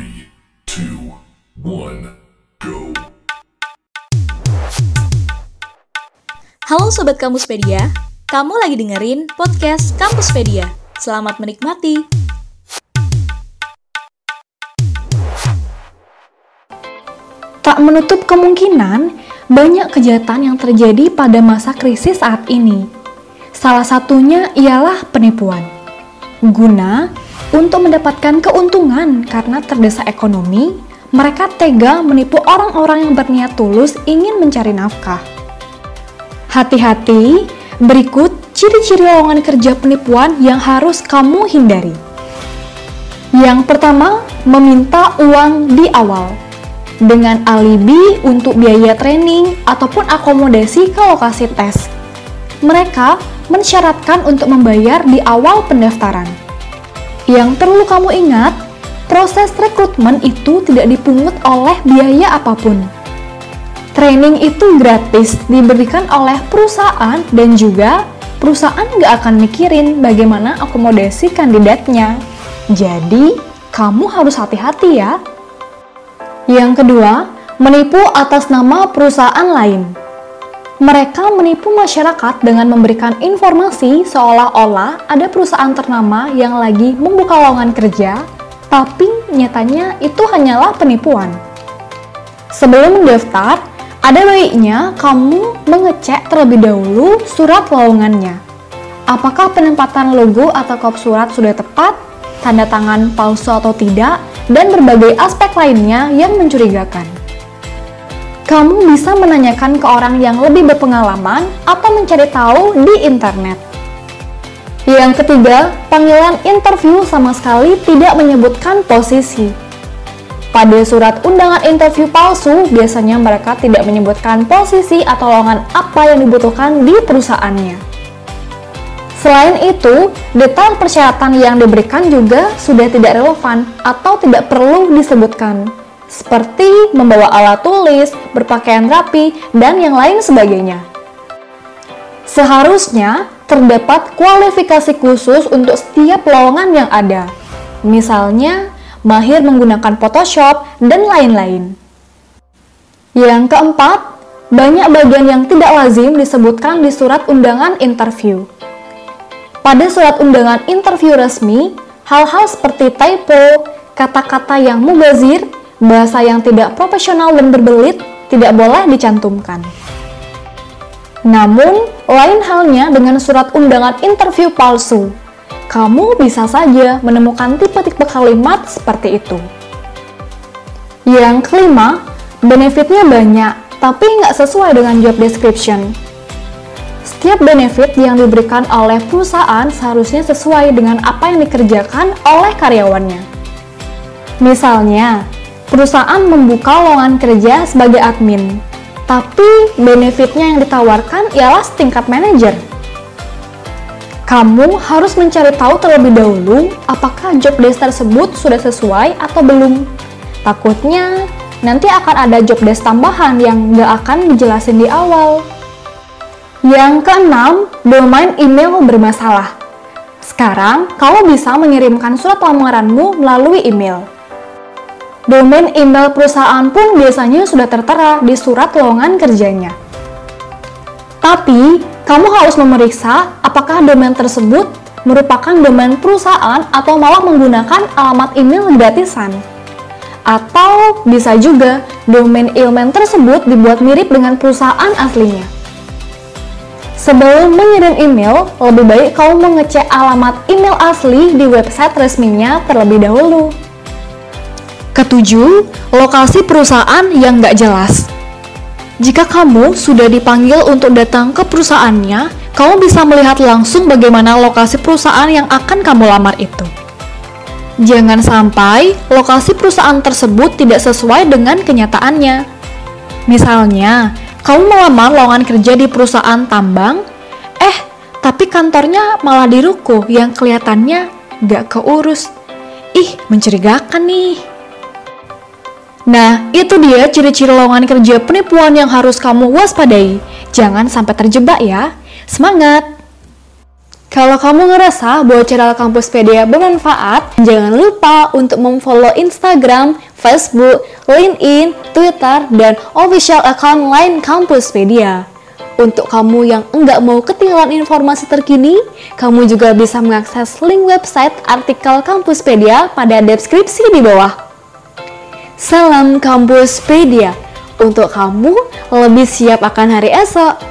Three, two, one, go. Halo Sobat Kampuspedia, kamu lagi dengerin podcast Kampuspedia. Selamat menikmati. Tak menutup kemungkinan banyak kejahatan yang terjadi pada masa krisis saat ini. Salah satunya ialah penipuan. Guna untuk mendapatkan keuntungan karena terdesak ekonomi, mereka tega menipu orang-orang yang berniat tulus ingin mencari nafkah. Hati-hati, berikut ciri-ciri lowongan kerja penipuan yang harus kamu hindari. Yang pertama, meminta uang di awal dengan alibi untuk biaya training ataupun akomodasi ke lokasi tes. Mereka mensyaratkan untuk membayar di awal pendaftaran. Yang perlu kamu ingat, proses rekrutmen itu tidak dipungut oleh biaya apa pun. Training itu gratis, diberikan oleh perusahaan dan juga perusahaan nggak akan mikirin bagaimana akomodasi kandidatnya. Jadi, kamu harus hati-hati ya. Yang kedua, menipu atas nama perusahaan lain. Mereka menipu masyarakat dengan memberikan informasi seolah-olah ada perusahaan ternama yang lagi membuka lowongan kerja, tapi nyatanya itu hanyalah penipuan. Sebelum mendaftar, ada baiknya kamu mengecek terlebih dahulu surat lowongannya. Apakah penempatan logo atau kop surat sudah tepat, tanda tangan palsu atau tidak, dan berbagai aspek lainnya yang mencurigakan. Kamu bisa menanyakan ke orang yang lebih berpengalaman atau mencari tahu di internet. Yang ketiga, panggilan interview sama sekali tidak menyebutkan posisi. Pada surat undangan interview palsu, biasanya mereka tidak menyebutkan posisi atau lowongan apa yang dibutuhkan di perusahaannya. Selain itu, detail persyaratan yang diberikan juga sudah tidak relevan atau tidak perlu disebutkan seperti membawa alat tulis, berpakaian rapi, dan yang lain sebagainya. Seharusnya terdapat kualifikasi khusus untuk setiap lowongan yang ada, misalnya mahir menggunakan Photoshop, dan lain-lain. Yang keempat, banyak bagian yang tidak lazim disebutkan di surat undangan interview. Pada surat undangan interview resmi, hal-hal seperti typo, kata-kata yang mubazir, bahasa yang tidak profesional dan berbelit tidak boleh dicantumkan. Namun, lain halnya dengan surat undangan interview palsu. Kamu bisa saja menemukan tipe-tipe kalimat seperti itu. Yang kelima, benefitnya banyak, tapi nggak sesuai dengan job description. Setiap benefit yang diberikan oleh perusahaan seharusnya sesuai dengan apa yang dikerjakan oleh karyawannya. Misalnya, perusahaan membuka lowongan kerja sebagai admin, tapi benefitnya yang ditawarkan ialah setingkat manajer. Kamu harus mencari tahu terlebih dahulu apakah job desk tersebut sudah sesuai atau belum. Takutnya nanti akan ada job desk tambahan yang nggak akan dijelasin di awal. Yang keenam, domain email bermasalah. Sekarang, kamu bisa mengirimkan surat lamaranmu melalui email. Domain email perusahaan pun biasanya sudah tertera di surat lowongan kerjanya. Tapi, kamu harus memeriksa apakah domain tersebut merupakan domain perusahaan atau malah menggunakan alamat email gratisan. Atau bisa juga domain email tersebut dibuat mirip dengan perusahaan aslinya. Sebelum mengirim email, lebih baik kamu mengecek alamat email asli di website resminya terlebih dahulu. Ketujuh, lokasi perusahaan yang nggak jelas. Jika kamu sudah dipanggil untuk datang ke perusahaannya, kamu bisa melihat langsung bagaimana lokasi perusahaan yang akan kamu lamar itu. Jangan sampai lokasi perusahaan tersebut tidak sesuai dengan kenyataannya. Misalnya, kamu melamar lowongan kerja di perusahaan tambang, eh, tapi kantornya malah di ruko yang kelihatannya nggak keurus. Ih, mencurigakan nih. Nah, itu dia ciri-ciri lowongan kerja penipuan yang harus kamu waspadai. Jangan sampai terjebak ya. Semangat! Kalau kamu ngerasa bahwa channel Kampuspedia bermanfaat, jangan lupa untuk memfollow Instagram, Facebook, LinkedIn, Twitter, dan official account lain Kampuspedia. Untuk kamu yang enggak mau ketinggalan informasi terkini, kamu juga bisa mengakses link website artikel Kampuspedia pada deskripsi di bawah. Salam Kampuspedia, untuk kamu lebih siap akan hari esok.